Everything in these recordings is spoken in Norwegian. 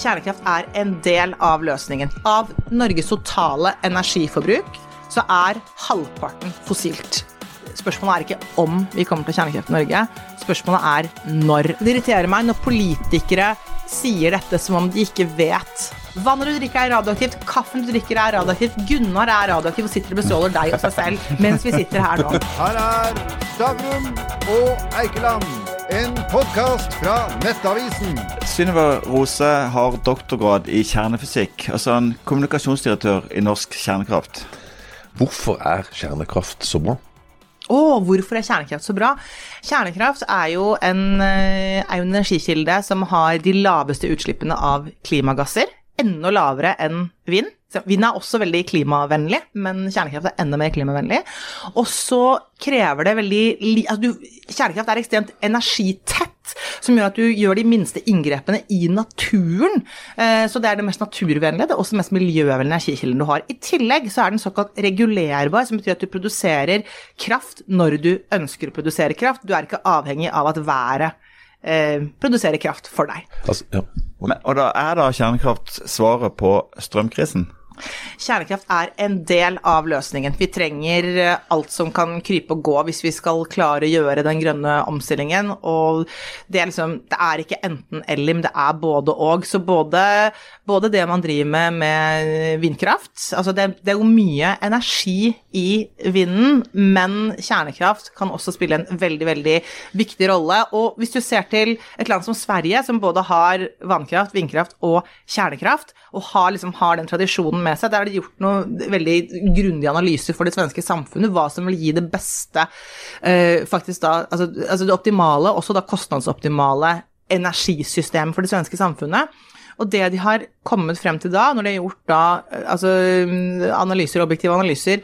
kjernekraft er en del av løsningen. Av Norges totale energiforbruk så er halvparten fossilt. Spørsmålet er ikke om vi kommer til kjernekraft i Norge, spørsmålet er når. Det irriterer meg når politikere sier dette som om de ikke vet. Vannet du drikker er radioaktivt, kaffen du drikker er radioaktivt, Gunnar er radioaktiv og sitter og bestråler deg og seg selv mens vi sitter her nå. Her er Stavrum og Eikeland, en podkast fra Nettavisen. Synnøve Rose har doktorgrad i kjernefysikk, altså en kommunikasjonsdirektør i Norsk Kjernekraft. Hvorfor er kjernekraft så bra? Å, hvorfor er kjernekraft så bra? Kjernekraft er jo, en, eh, er en energikilde som har de laveste utslippene av klimagasser. Enda lavere enn vind. Vind er også veldig klimavennlig, men kjernekraft er enda mer klimavennlig. Og så krever det veldig altså du, Kjernekraft er ekstremt energitett, som gjør at du gjør de minste inngrepene i naturen. Eh, så det er det mest naturvennlige, det er også den mest miljøvennlige energikilden du har. I tillegg så er den såkalt regulerbar, som betyr at du produserer kraft når du ønsker å produsere kraft. Du er ikke avhengig av at været eh, produserer kraft for deg. Altså, ja. Men, og da er da kjernekraft svaret på strømkrisen? Kjernekraft er en del av løsningen. Vi trenger eh, alt som kan krype og gå hvis vi skal klare å gjøre den grønne omstillingen. Og det er liksom Det er ikke enten-eller, men det er både og. Så både, både, det man driver med med vindkraft Altså det, det er jo mye energi i vinden, men kjernekraft kan også spille en veldig, veldig viktig rolle. Og hvis du ser til et land som Sverige, som både har vannkraft, vindkraft og kjernekraft, og har, liksom, har den tradisjonen med seg. Der har de gjort noen veldig grundige analyser for det svenske samfunnet, hva som vil gi det beste, uh, faktisk da, altså, altså, det optimale, også da kostnadsoptimale energisystemet for det svenske samfunnet. Og det de har kommet frem til da, når de har gjort da altså analyser, objektive analyser,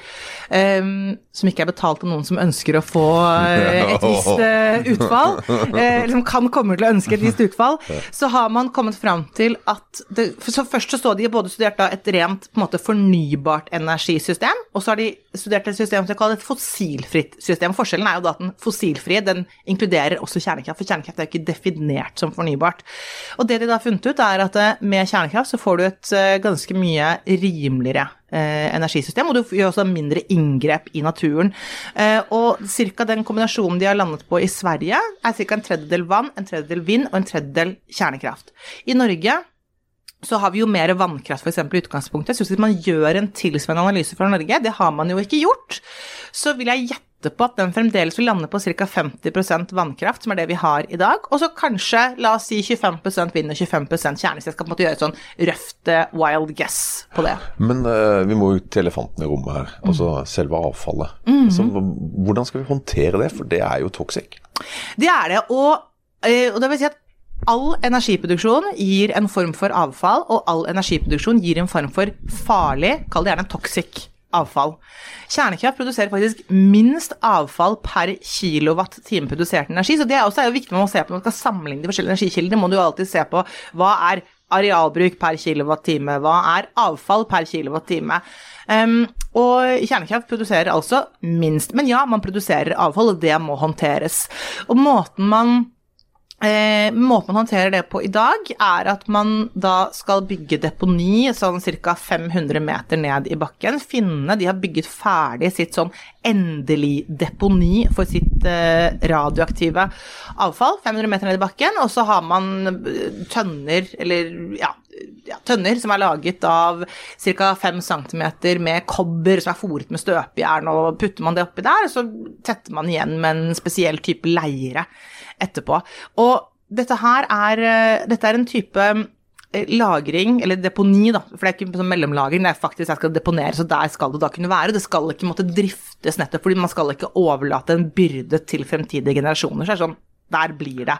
um, som ikke er betalt av noen som ønsker å få uh, et visst uh, utfall, uh, som kan komme til å ønske et visst utfall, så har man kommet frem til at det, så Først så står de både studert da et rent på en måte fornybart energisystem, og så har de studert et system som de kaller et fossilfritt system. Forskjellen er jo da at den fossilfrie den inkluderer også kjernekraft, for kjernekraft er jo ikke definert som fornybart. Og det de da har funnet ut, er at med kjernekraft så får du et ganske mye rimeligere energisystem, og du gjør også mindre inngrep i naturen. Og ca. den kombinasjonen de har landet på i Sverige, er ca. en tredjedel vann, en tredjedel vind og en tredjedel kjernekraft. I Norge så har vi jo mer vannkraft f.eks. i utgangspunktet. Så hvis man gjør en tilsvarende analyse fra Norge, det har man jo ikke gjort, så vil jeg gjette på at den fremdeles vil lande på ca. 50 vannkraft, som er det vi har i dag. Og så kanskje, la oss si 25% vind og 25 kjerne. Så jeg skal på en måte gjøre et sånn røft wild guess på det. Men uh, vi må jo til elefanten i rommet her, altså mm. selve avfallet. Mm så, hvordan skal vi håndtere det, for det er jo toxic? Det er det, og, og det vil si at All energiproduksjon gir en form for avfall, og all energiproduksjon gir en form for farlig, kall det gjerne toxic, avfall. Kjernekraft produserer faktisk minst avfall per kilowatt-time produsert energi, så det er også viktig man må se på når man skal sammenligne de forskjellige energikildene, må du alltid se på hva er arealbruk per kilowatt-time, hva er avfall per kilowatt-time. Um, og kjernekraft produserer altså minst. Men ja, man produserer avfall, og det må håndteres. Og måten man Eh, måten man håndterer det på i dag, er at man da skal bygge deponi sånn ca. 500 meter ned i bakken. Finnene de har bygget ferdig sitt sånn endelig deponi for sitt eh, radioaktive avfall. 500 meter ned i bakken, og så har man eh, tønner, eller ja, ja, tønner som er laget av ca. 5 cm med kobber som er fòret med støpejern, og putter man det oppi der, så tetter man igjen med en spesiell type leire etterpå. Og dette her er, eh, dette er en type eh, lagring, eller deponi, da, for det er ikke sånn mellomlagring, det er faktisk jeg skal deponere, så der skal det da kunne være. Det skal ikke måtte driftes nettopp, fordi man skal ikke overlate en byrde til fremtidige generasjoner. så er det sånn, der blir det.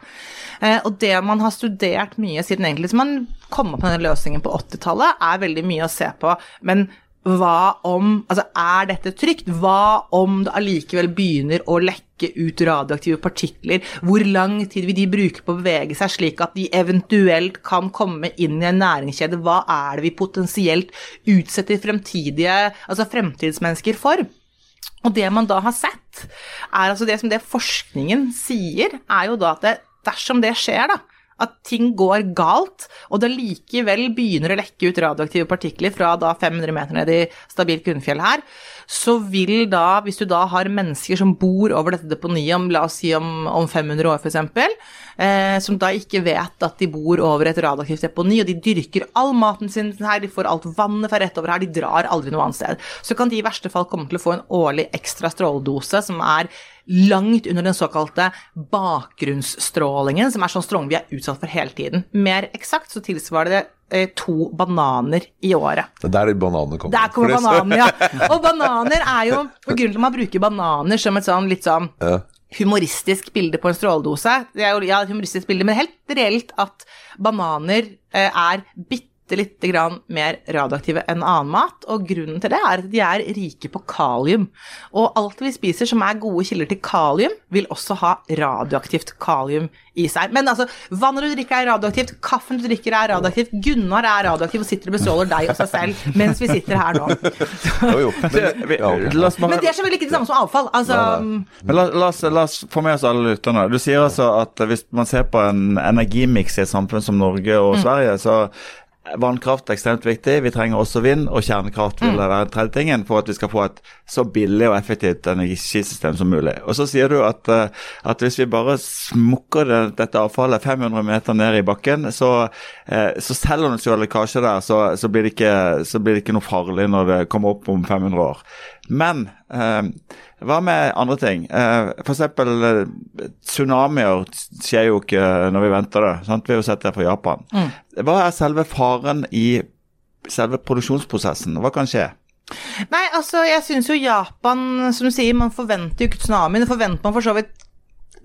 Eh, og det man har studert mye siden egentlig man kom opp med den løsningen på 80-tallet, er veldig mye å se på. Men hva om Altså, er dette trygt? Hva om det allikevel begynner å lekke ut radioaktive partikler? Hvor lang tid vil de bruke på å bevege seg slik at de eventuelt kan komme inn i en næringskjede? Hva er det vi potensielt utsetter fremtidige, altså fremtidsmennesker for? Og det man da har sett, er altså det som det forskningen sier, er jo da at det, dersom det skjer, da, at ting går galt, og det likevel begynner å lekke ut radioaktive partikler fra da 500 meter ned i stabilt grunnfjell her, så vil da, hvis du da har mennesker som bor over dette deponiet om la oss si om, om 500 år f.eks., eh, som da ikke vet at de bor over et radioaktivt deponi, og de dyrker all maten sin her, de får alt vannet fra rett over her, de drar aldri noe annet sted, så kan de i verste fall komme til å få en årlig ekstra stråledose som er langt under den såkalte bakgrunnsstrålingen, som er sånn stråling vi er utsatt for hele tiden. Mer eksakt så tilsvarer det eh, to bananer i året. Det er der de bananene kommer. Der kommer bananer, ja. Og bananer er jo og Grunnen til at man bruker bananer som et sånn litt sånn Ja. humoristisk bilde på en stråledose Det er jo ja, et humoristisk bilde, men helt reelt at bananer eh, er bitte lite grann mer radioaktive enn annen mat, og grunnen til det er at de er rike på kalium. Og alt vi spiser som er gode kilder til kalium, vil også ha radioaktivt kalium i seg. Men altså, vannet du drikker er radioaktivt, kaffen du drikker er radioaktivt, Gunnar er radioaktiv og sitter og bestråler deg og seg selv mens vi sitter her nå. Jo, jo. Men, det er selvfølgelig ikke det samme som avfall. Altså, Men la, la, oss, la oss få med oss alle lytterne. Du sier altså at hvis man ser på en energimiks i et samfunn som Norge og Sverige, så vannkraft er ekstremt viktig. Vi trenger også vind, og kjernekraft vil være den tredje tingen for at vi skal få et så billig og effektivt energisystem som mulig. Og så sier du at, eh, at hvis vi bare smukker det, dette avfallet 500 meter ned i bakken, så, eh, så selv om det være lekkasje der, så, så, blir det ikke, så blir det ikke noe farlig når det kommer opp om 500 år. Men eh, hva med andre ting? Uh, F.eks. Eh, tsunamier skjer jo ikke når vi venter det. Sant? Vi har jo sett det fra Japan. Hva er selve faren i selve produksjonsprosessen? Hva kan skje? Nei, altså, jeg syns jo Japan, som du sier, man forventer jo ikke tsunami. Det forventer man for så vidt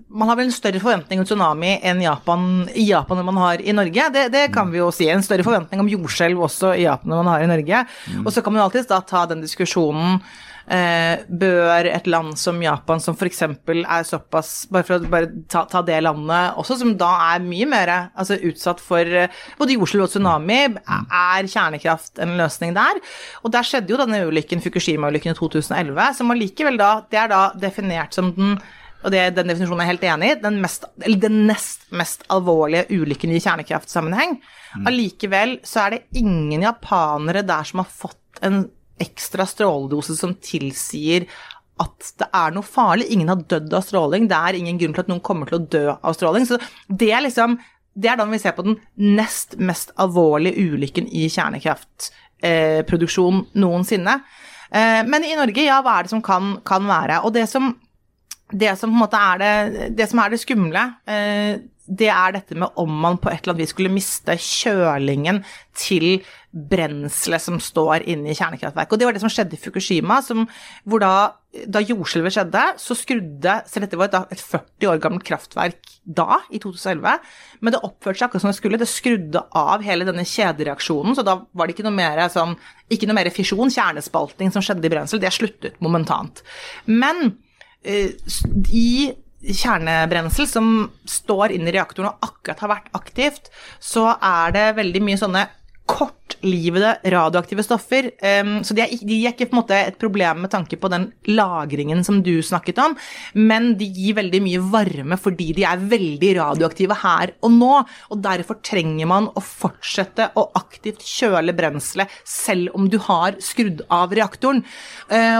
man har vel en større forventning om tsunami enn Japan, i Japan enn man har i Norge. Det, det kan vi jo si. En større forventning om jordskjelv også i Japan enn man har i Norge. Og så kan man jo alltids da ta den diskusjonen eh, Bør et land som Japan, som f.eks. er såpass Bare for å bare ta, ta det landet også, som da er mye mer altså, utsatt for eh, både jordskjelv og tsunami, er kjernekraft en løsning der? Og der skjedde jo denne ulykken, Fukushima-ulykken i 2011, som allikevel da Det er da definert som den og det, den definisjonen er jeg helt enig i, den, mest, eller den nest mest alvorlige ulykken i kjernekraftsammenheng. Allikevel så er det ingen japanere der som har fått en ekstra stråledose som tilsier at det er noe farlig. Ingen har dødd av stråling. Det er ingen grunn til at noen kommer til å dø av stråling. Så det er liksom Det er da vi ser på den nest mest alvorlige ulykken i kjernekraftproduksjon eh, noensinne. Eh, men i Norge, ja, hva er det som kan, kan være? Og det som det som på en måte er det, det, som er det skumle, eh, det er dette med om man på et eller annet vis skulle miste kjølingen til brenselet som står inne i kjernekraftverket. Og det var det som skjedde i Fukushima, som, hvor da, da jordskjelvet skjedde, så skrudde Selv dette var et, et 40 år gammelt kraftverk da, i 2011, men det oppførte seg akkurat som det skulle. Det skrudde av hele denne kjedereaksjonen, så da var det ikke noe mer, sånn, ikke noe mer fisjon, kjernespalting, som skjedde i brensel. Det sluttet momentant. Men i kjernebrensel som står inni reaktoren og akkurat har vært aktivt, så er det veldig mye sånne kortlivede radioaktive stoffer. Så de er, de er ikke på en måte et problem med tanke på den lagringen som du snakket om, men de gir veldig mye varme fordi de er veldig radioaktive her og nå. Og derfor trenger man å fortsette å aktivt kjøle brenselet selv om du har skrudd av reaktoren.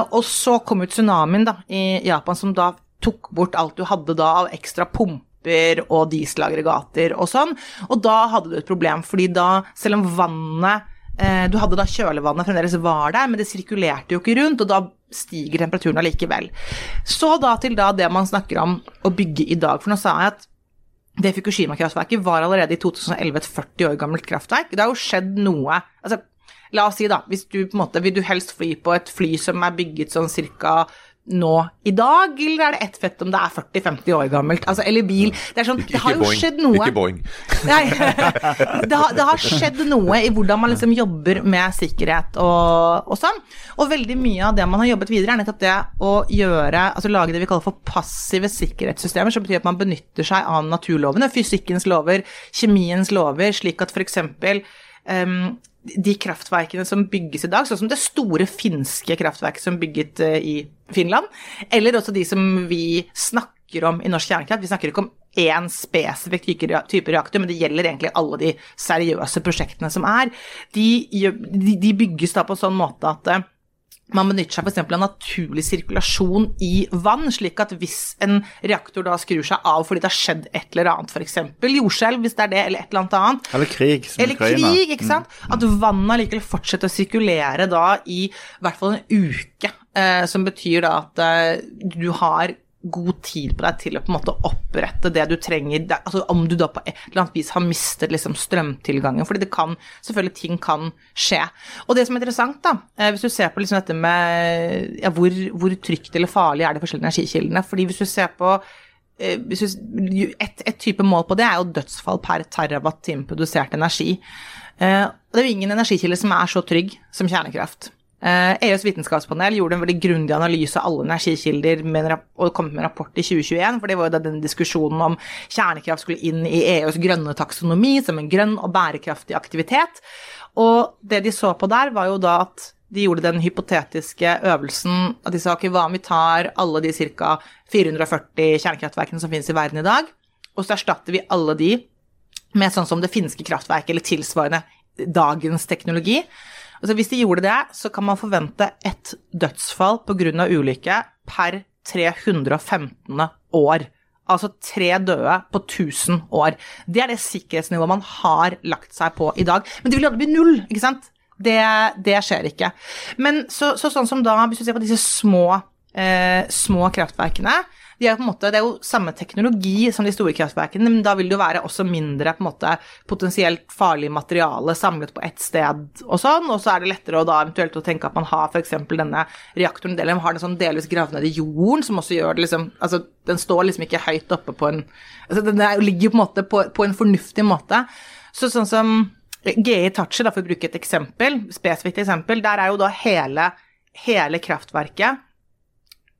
Og så kom ut tsunamien da, i Japan, som da tok bort alt du hadde da av ekstra pumper og dieselaggregater og sånn. Og da hadde du et problem, fordi da, selv om vannet eh, Du hadde da kjølevannet fremdeles var der, men det sirkulerte jo ikke rundt, og da stiger temperaturen allikevel. Så da til da det man snakker om å bygge i dag. For nå sa jeg at det Fukushima-kraftverket var allerede i 2011 et 40 år gammelt kraftverk. Det har jo skjedd noe altså, La oss si, da, hvis du på en måte vil du helst fly på et fly som er bygget sånn cirka nå i dag, eller er det ett fett om det er 40-50 år gammelt? Altså, eller bil. Det, er sånn, det har jo Boeing. skjedd noe Ikke Boeing. Nei, det, har, det har skjedd noe i hvordan man liksom jobber med sikkerhet og, og sånn. Og veldig mye av det man har jobbet videre, er nettopp det å gjøre, altså lage det vi kaller for passive sikkerhetssystemer, som betyr at man benytter seg av naturlovene, fysikkens lover, kjemiens lover, slik at f.eks. Um, de kraftverkene som bygges i dag, sånn som det store finske kraftverket som bygget uh, i Finland, eller også de som vi snakker om i norsk kjernekraft. Vi snakker ikke om én spesifikk type reaktor, men det gjelder egentlig alle de seriøse prosjektene som er. De, de, de bygges da på en sånn måte at eh, man benytter seg f.eks. av naturlig sirkulasjon i vann, slik at hvis en reaktor da skrur seg av fordi det har skjedd et eller annet, f.eks. jordskjelv, hvis det er det, eller et eller annet annet, Eller krig, som eller Ukraina. krig, ikke sant? At vannet allikevel fortsetter å sirkulere da i hvert fall en uke, eh, som betyr da at eh, du har god tid på deg til å på en måte opprette det du trenger, det, altså om du da på et eller annet vis har mistet liksom strømtilgangen, fordi det kan, selvfølgelig ting kan skje. Og det som er interessant da, eh, hvis du ser på liksom dette med ja, hvor, hvor trygt eller farlig er de forskjellige energikildene, fordi hvis du ser på eh, et, et type mål på det er jo dødsfall per terawatt-time produsert energi. Eh, det er jo ingen energikilde som er så trygg som kjernekraft. Eh, EUs vitenskapspanel gjorde en veldig grundig analyse av alle energikilder med og kom med en rapport i 2021, for det var jo da den diskusjonen om kjernekraft skulle inn i EUs grønne taksonomi som en grønn og bærekraftig aktivitet. Og det de så på der, var jo da at de gjorde den hypotetiske øvelsen at de sa ok, hva om vi tar alle de ca. 440 kjernekraftverkene som finnes i verden i dag, og så erstatter vi alle de med sånn som det finske kraftverket, eller tilsvarende dagens teknologi. Altså hvis de gjorde det, så kan man forvente ett dødsfall pga. ulykke per 315. år. Altså tre døde på 1000 år. Det er det sikkerhetsnivået man har lagt seg på i dag. Men det vil aldri bli null, ikke sant? Det, det skjer ikke. Men så, så sånn som da, hvis du ser på disse små, eh, små kraftverkene de er måte, Det er jo samme teknologi som de store kraftverkene, men da vil det jo være også mindre på en måte potensielt farlig materiale samlet på ett sted og sånn, og så er det lettere å da eventuelt å tenke at man har f.eks. denne reaktoren delen, har den sånn delvis gravd ned i jorden, som også gjør det liksom Altså, den står liksom ikke høyt oppe på en altså Den er, ligger på en måte på, på en fornuftig måte. Så sånn som GI Tachi, for å bruke et eksempel, spesifikt eksempel, der er jo da hele, hele kraftverket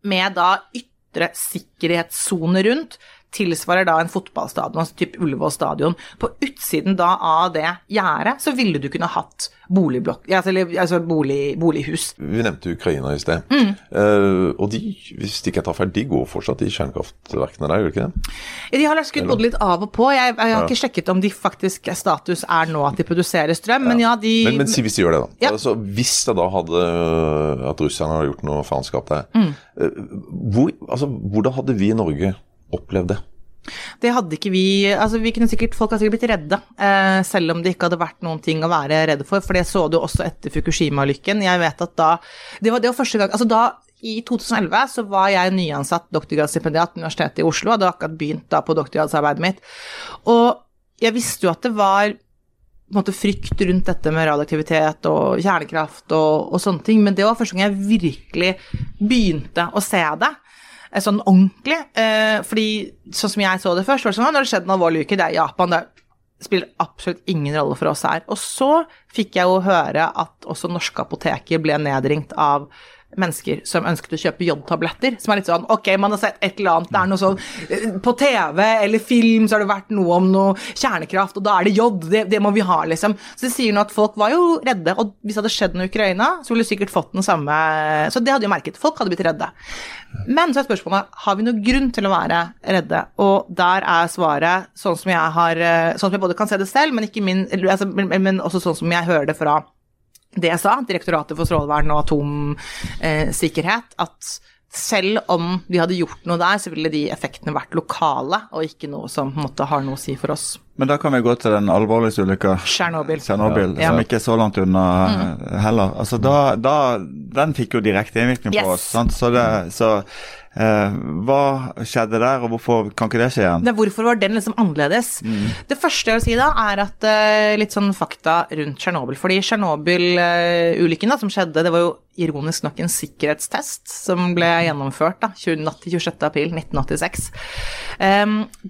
med da ytre sikkerhetssone rundt, tilsvarer da en fotballstadion, altså type Ullevål stadion. På utsiden da av det gjerdet så ville du kunne hatt boligblokk, altså, altså bolig, bolighus. Vi nevnte Ukraina i sted. Mm. Uh, og de, hvis ikke tar feil, de går fortsatt i kjernekraftverkene der, gjør de ikke det? De har skutt både litt av og på. Jeg, jeg har ikke sjekket om de faktisk status er nå at de produserer strøm, men ja, de Men, men si hvis de gjør det, da. Ja. Altså, hvis det da hadde At russerne hadde gjort noe faenskap der. Mm. Uh, Hvor, altså, hvordan hadde vi i Norge opplevd det? Det hadde ikke vi altså vi kunne sikkert, Folk har sikkert blitt redde, eh, selv om det ikke hadde vært noen ting å være redde for. For det så du også etter Fukushima-ulykken. Jeg vet at da det var, det var første gang, altså da i 2011 så var jeg nyansatt doktorgradsstipendiat ved Universitetet i Oslo, hadde akkurat begynt da på doktorgradsarbeidet mitt. Og jeg visste jo at det var på en måte frykt rundt dette med radioaktivitet og kjernekraft og, og sånne ting, men det var første gang jeg virkelig begynte å se det. Eh, Sånn ordentlig. Eh, fordi sånn som jeg så det først, var det sånn når det skjedde en alvorlig uke, det er Japan, det spiller absolutt ingen rolle for oss her. Og så fikk jeg jo høre at også norske apoteker ble nedringt av mennesker som ønsket å kjøpe jodtabletter. Som er litt sånn ok, man har sett et eller annet, det er noe sånn eh, På TV eller film så har det vært noe om noe kjernekraft, og da er det jod, det, det må vi ha, liksom. Så det sier nå at folk var jo redde, og hvis det hadde skjedd noe i Ukraina, så ville du sikkert fått den samme Så det hadde jo merket. Folk hadde blitt redde. Men så er spørsmålet har vi noen grunn til å være redde, og der er svaret sånn som jeg har eh, Sånn som jeg både kan se det selv, men, min, altså, men også sånn som jeg hører det fra DSA, Direktoratet for strålevern og atomsikkerhet, at selv om de hadde gjort noe der, så ville de effektene vært lokale, og ikke noe som måte har noe å si for oss. Men da kan vi gå til den alvorligste ulykka. Tsjernobyl. Ja. som ikke er så langt unna mm. heller. Altså, da, da, den fikk jo direkte innvirkning på oss. Sant? Så, det, så eh, hva skjedde der, og hvorfor kan ikke det skje igjen? Det, hvorfor var den liksom annerledes? Det første jeg vil si da, er at eh, litt sånn fakta rundt Tsjernobyl. Fordi Tsjernobyl-ulykken som skjedde, det var jo ironisk nok en sikkerhetstest som ble gjennomført da, 20, natt til 26. april 1986.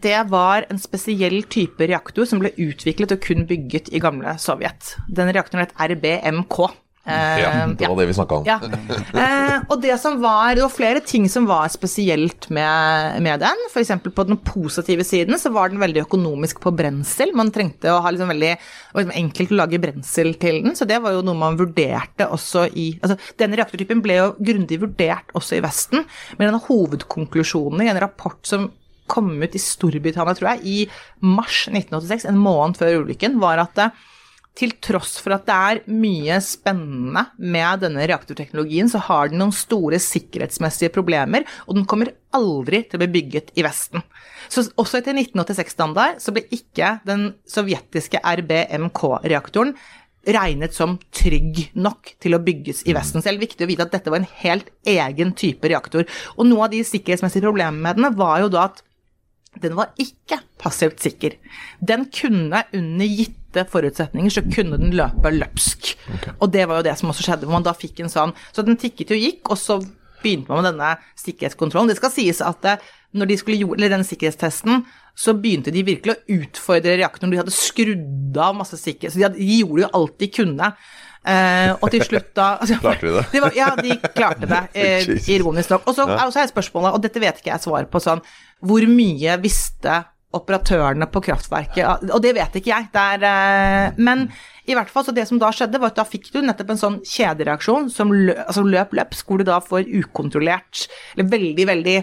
Det var en spesiell type reaktor som ble utviklet og kun bygget i gamle Sovjet. Den reaktoren het RBMK. Eh, Ja, det var det vi snakka om. ja. Eh, og det som var Det var flere ting som var spesielt med, med den. F.eks. på den positive siden så var den veldig økonomisk på brensel. Man trengte å ha liksom veldig liksom enkelt å lage brensel til den, så det var jo noe man vurderte også i altså Denne reaktortypen ble jo grundig vurdert også i Vesten, men en av hovedkonklusjonene i en rapport som kom ut i Storbritannia, tror jeg, i mars 1986, en måned før ulykken, var at eh, til tross for at det er mye spennende med denne reaktorteknologien, så har den noen store sikkerhetsmessige problemer, og den kommer aldri til å bli bygget i Vesten. Så også etter 1986-standard så ble ikke den sovjetiske RBMK-reaktoren regnet som trygg nok til å bygges i Vesten. Så det er viktig å vite at dette var en helt egen type reaktor. Og noe av de sikkerhetsmessige problemene med den var jo da at den var ikke passivt sikker. Den kunne under gitte forutsetninger så kunne den løpe løpsk. Og det var jo det som også skjedde, hvor man da fikk en sånn Så den tikket og gikk, og så begynte man med denne sikkerhetskontrollen. Det skal sies at eh, når de skulle gjøre eller den sikkerhetstesten, så begynte de virkelig å utfordre reaktoren. De hadde skrudd av masse sikkerhet, så de, hadde, de gjorde jo alt de kunne. Eh, og til slutt da altså, Klarte de det? var, ja, de klarte det, eh, ironisk nok. Og så også er spørsmålet, og dette vet ikke jeg svaret på, sånn Hvor mye visste operatørene på kraftverket Og det vet ikke jeg. Det er, eh, men i hvert fall, så det som da skjedde, var at da fikk du nettopp en sånn kjedereaksjon som løp, altså løp løpsk, hvor du da får ukontrollert, eller veldig, veldig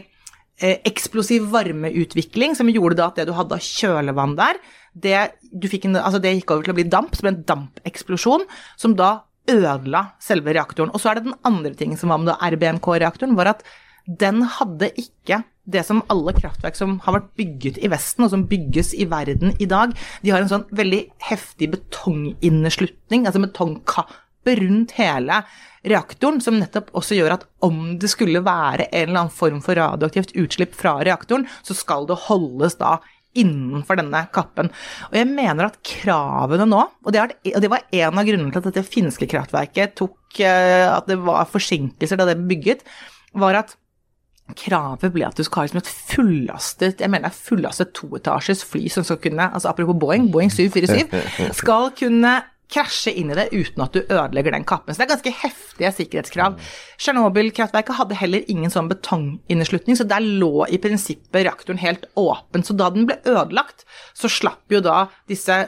eksplosiv varmeutvikling, som gjorde da at det du hadde av kjølevann der, det, en, altså det gikk over til å bli damp, som en dampeksplosjon, som da ødela selve reaktoren. Og så er det den andre tingen som var med RBMK-reaktoren, var at den hadde ikke det som alle kraftverk som har vært bygget i Vesten, og som bygges i verden i dag, de har en sånn veldig heftig betonginneslutning, altså betongkappe rundt hele reaktoren, som nettopp også gjør at om det skulle være en eller annen form for radioaktivt utslipp fra reaktoren, så skal det holdes da innenfor denne kappen. Og jeg mener at kravene nå, og det, og det var en av grunnene til at dette finske kraftverket tok eh, At det var forsinkelser da det ble bygget, var at kravet ble at du skal ha liksom et fullastet jeg mener fullastet toetasjes fly som skal kunne altså Apropos Boeing, Boeing 747, skal kunne krasje inn i det uten at du ødelegger den kappen. Så det er ganske heftige sikkerhetskrav. Tsjernobyl-kraftverket hadde heller ingen sånn betonginneslutning, så der lå i prinsippet reaktoren helt åpen. Så da den ble ødelagt, så slapp jo da disse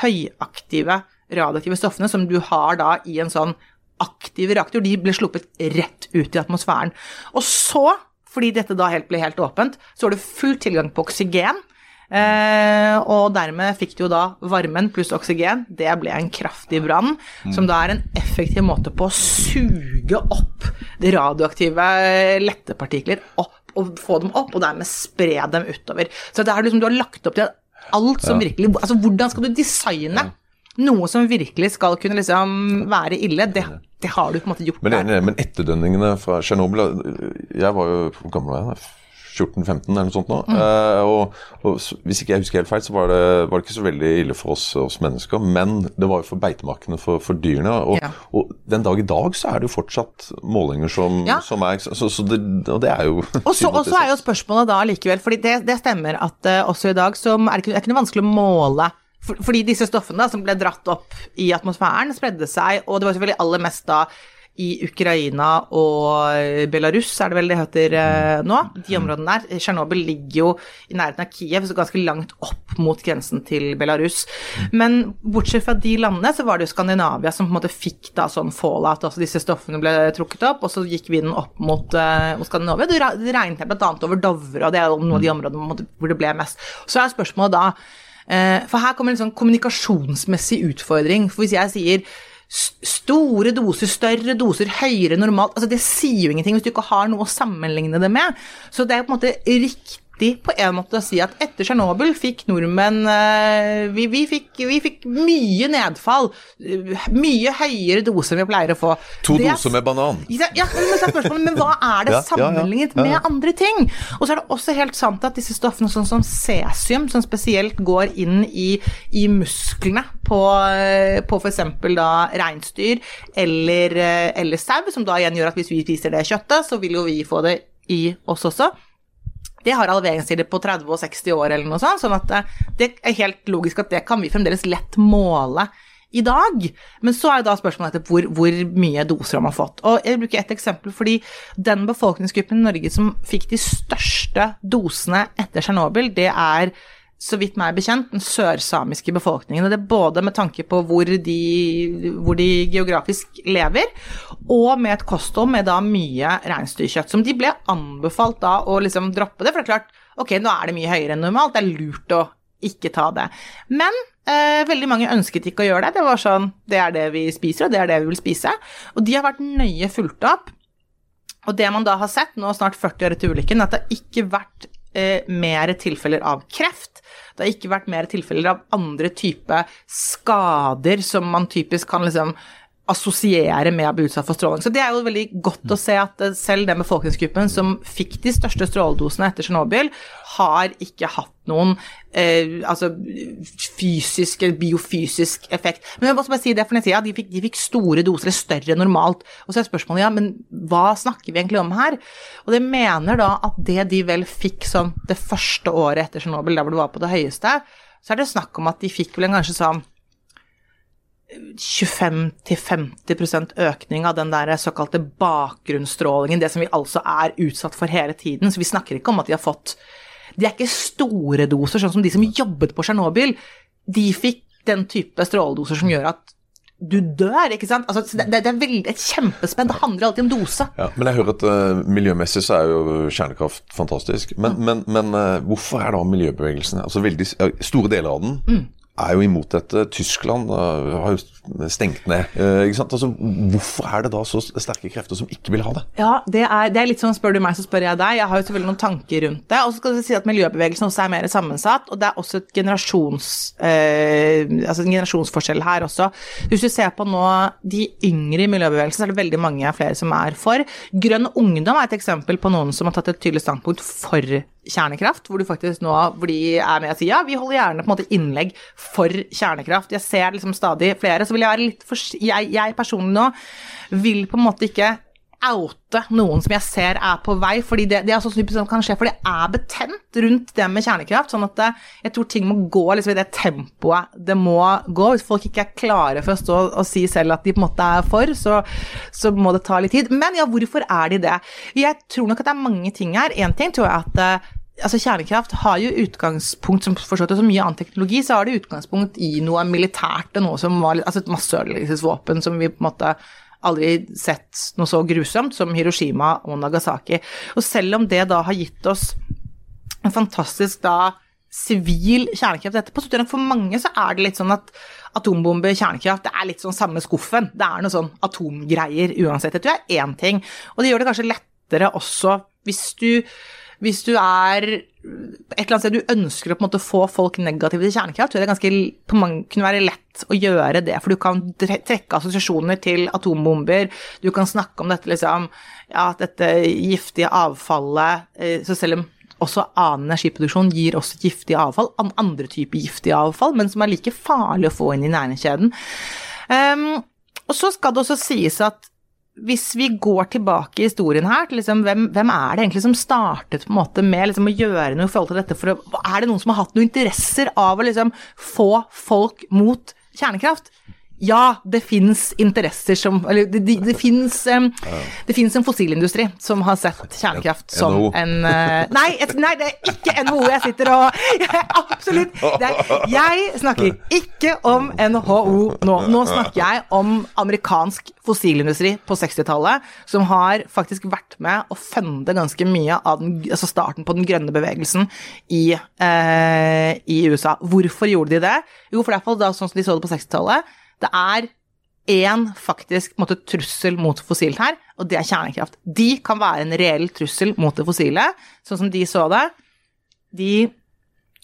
høyaktive radioaktive stoffene som du har da i en sånn aktiv reaktor, de ble sluppet rett ut i atmosfæren. Og så, fordi dette da helt ble helt åpent, så var det full tilgang på oksygen. Eh, og dermed fikk du jo da varmen pluss oksygen. Det ble en kraftig brann, som da er en effektiv måte på å suge opp de radioaktive lette partikler opp, og få dem opp, og dermed spre dem utover. Så det er liksom, du har lagt opp til alt som virkelig Altså, hvordan skal du designe noe som virkelig skal kunne liksom være ille? Det, det har du på en måte gjort. Men, men etterdønningene fra Tsjernobyl Jeg var jo hvor gammel var jeg? 14-15 eller noe sånt nå. Mm. Eh, og, og hvis ikke jeg husker helt feil, så var det, var det ikke så veldig ille for oss, oss mennesker. Men det var jo for beitemarkene for, for dyrene. Og, Ja. og den dag i dag så er det jo fortsatt målinger som, Ja. som er Så, så det, og det er jo Og så og så er jo spørsmålet da likevel, fordi det, det stemmer at uh, også i dag så er det ikke, er ikke noe vanskelig å måle. For, fordi disse stoffene da, som ble dratt opp i atmosfæren, spredde seg, og det var selvfølgelig aller mest da i Ukraina og Belarus, er det vel det heter eh, nå. De områdene der. Tsjernobyl ligger jo i nærheten av Kiev, så ganske langt opp mot grensen til Belarus. Men bortsett fra de landene, så var det jo Skandinavia som på en måte fikk da sånn fallout. Altså disse stoffene ble trukket opp, og så gikk vinden opp mot, eh, mot Skandinavia. Det regnet bl.a. over Dovre, og det er noen av de områdene måte hvor det ble mest. Så er spørsmålet da eh, For her kommer en sånn kommunikasjonsmessig utfordring. For hvis jeg sier store doser, større doser, høyere normalt altså Det sier jo ingenting hvis du ikke har noe å sammenligne det med. Så det er på en måte riktig på en måte å si at etter Tsjernobyl fikk nordmenn eh, vi, vi, fikk, vi fikk mye nedfall. eh, Mye høyere doser enn vi pleier å få. To Det er- doser med banan. ja, ja, men, er men hva er det sammenlignet ja, ja. med andre ting? Og så er det også helt sant at disse stoffene sånn som cesium, som spesielt går inn i, i musklene på, eh, på f.eks. da reinsdyr eller, eller sau, som da igjen gjør at hvis vi spiser det kjøttet, så vil jo vi få det i oss også. Det har halveringstider på 30 og 60 år eller noe sånt, sånn at eh, det er helt logisk at det kan vi fremdeles lett måle i dag. Men så er jo da spørsmålet etter hvor, hvor mye doser har man fått. Og jeg bruker et eksempel fordi den befolkningsgruppen i Norge som fikk de største dosene etter Tsjernobyl, det er så vidt meg bekjent, den sørsamiske befolkningen. Og det er både med tanke på hvor de, hvor de geografisk lever, og med et kosthold med da mye reinsdyrkjøtt. Som de ble anbefalt da å liksom droppe det, for det er klart, ok, nå er det mye høyere enn normalt, det er lurt å ikke ta det. Men eh, veldig mange ønsket ikke å gjøre det. Det var sånn, det er det vi spiser, og det er det vi vil spise. Og de har vært nøye fulgt opp. Og det man da har sett, nå snart 40 år etter ulykken, at det har ikke vært eh, mer tilfeller av kreft. Det har ikke vært mer tilfeller av andre type skader som man typisk kan liksom assosiere med å bli utsatt for stråling. Så det er jo veldig godt å se at eh, selv den befolkningsgruppen som fikk de største stråledosene etter Tsjernobyl, har ikke hatt noen eh, altså fysisk eller biofysisk effekt. Men jeg må også bare si det for nettsida, de, fikk, de fikk store doser, eller større enn normalt. Og så er spørsmålet ja, men hva snakker vi egentlig om her? Og det mener da at det de vel fikk sånn det første året etter Tsjernobyl, der hvor det var på det høyeste, så er det snakk om at de fikk vel en kanskje sånn 25-50% økning av den der såkalte bakgrunnsstrålingen, det som vi altså er utsatt for hele tiden. Så vi snakker ikke om at de har fått De er ikke store doser, sånn som de som jobbet på Tsjernobyl. De fikk den type stråledoser som gjør at du dør, ikke sant. Altså, det, det, er veldig, et kjempespenn. Det handler alltid om dose. Ja, men jeg hører at uh, miljømessig så er jo kjernekraft fantastisk. Men, mm. men, men uh, hvorfor er da miljøbevegelsen altså veldig, Store deler av den mm er jo imot dette. Tyskland uh, har jo stengt ned. Sant? Altså, hvorfor er det da så sterke krefter som ikke vil ha det? Ja, det er, det er, litt sånn spør du meg, så spør jeg deg. Jeg har jo selvfølgelig noen tanker rundt det. Og så skal du si at miljøbevegelsen også er mer sammensatt, og det er også generasjons, uh, altså en generasjonsforskjell her også. Hvis du ser på nå de yngre i miljøbevegelsen, så er det veldig mange flere som er for. Grønn ungdom er et eksempel på noen som har tatt et tydelig standpunkt for kjernekraft, hvor du faktisk nå er med og sier ja, vi holder gjerne på en måte innlegg for kjernekraft. Jeg ser liksom stadig flere. Så vil jeg være litt for jeg, jeg personlig nå vil på en måte ikke oute noen som jeg ser er på vei, fordi det, det er sånn som kan skje, for det er betent rundt det med kjernekraft. sånn at det, jeg tror ting må gå liksom, i det tempoet det må gå. Hvis folk ikke er klare for å stå og si selv at de på en måte er for, så, så må det ta litt tid. Men ja, hvorfor er de det? Jeg tror nok at det er mange ting her. Én ting tror jeg at eh, altså Kjernekraft har jo utgangspunkt, som forstått så mye annen teknologi, så har det utgangspunkt i noe militært og noe som var altså et masseødeleggelsesvåpen som vi på en måte aldri sett noe så grusomt som Hiroshima og Nagasaki. Og selv om det da har gitt oss en fantastisk da sivil kjernekraft etterpå, så tror jeg for mange så er det litt sånn at atombombe, kjernekraft, det er litt sånn samme skuffen. Det er noe sånn atomgreier uansett. Det tror jeg er én ting. Og det gjør det kanskje lettere også hvis du hvis du er et eller annet sted du ønsker å på en måte få folk negative til kjernekraft, tror jeg det ganske på mange, kunne være lett å gjøre det. For du kan trekke assosiasjoner til atombomber. Du kan snakke om dette liksom, ja, dette giftige avfallet eh, Så selv om også annen energiproduksjon gir også giftig avfall, andre typer giftig avfall, men som er like farlig å få inn i næringskjeden. Um, og så skal det også sies at hvis vi går tilbake i historien her, til liksom, hvem, hvem, er det egentlig som startet på en måte med liksom, å gjøre noe i forhold til dette? For å, er det noen som har hatt noen interesser av å liksom, få folk mot kjernekraft? Ja, det fins interesser som Eller det, det, det fins um, en fossilindustri som har sett kjernekraft som NO. en uh, nei, et, nei, det er ikke NHO jeg sitter og jeg, Absolutt. Er, jeg snakker ikke om NHO nå. Nå snakker jeg om amerikansk fossilindustri på 60-tallet, som har faktisk vært med å funde ganske mye av den, altså starten på den grønne bevegelsen i, uh, i USA. Hvorfor gjorde de det? Jo, for det er iallfall da sånn som de så det på 60-tallet det er én faktisk måte, trussel mot fossilt her, og det er kjernekraft. De kan være en reell trussel mot det fossile, sånn som de så det. De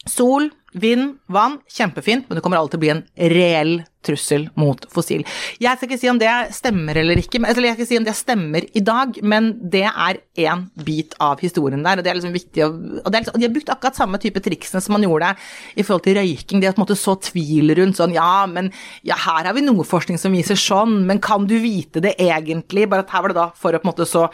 Sol, vind, vann, kjempefint, men det kommer alltid til å bli en reell trussel mot fossil. Jeg skal ikke si om det stemmer eller ikke, eller jeg skal ikke si om det stemmer i dag, men det er én bit av historien der, og det er liksom viktig å og, liksom, De har brukt akkurat samme type triksene som man gjorde i forhold til røyking. De har på en måte så tvil rundt sånn Ja, men ja, her har vi noe forskning som viser sånn, men kan du vite det egentlig? Bare at her var det da for å på en måte så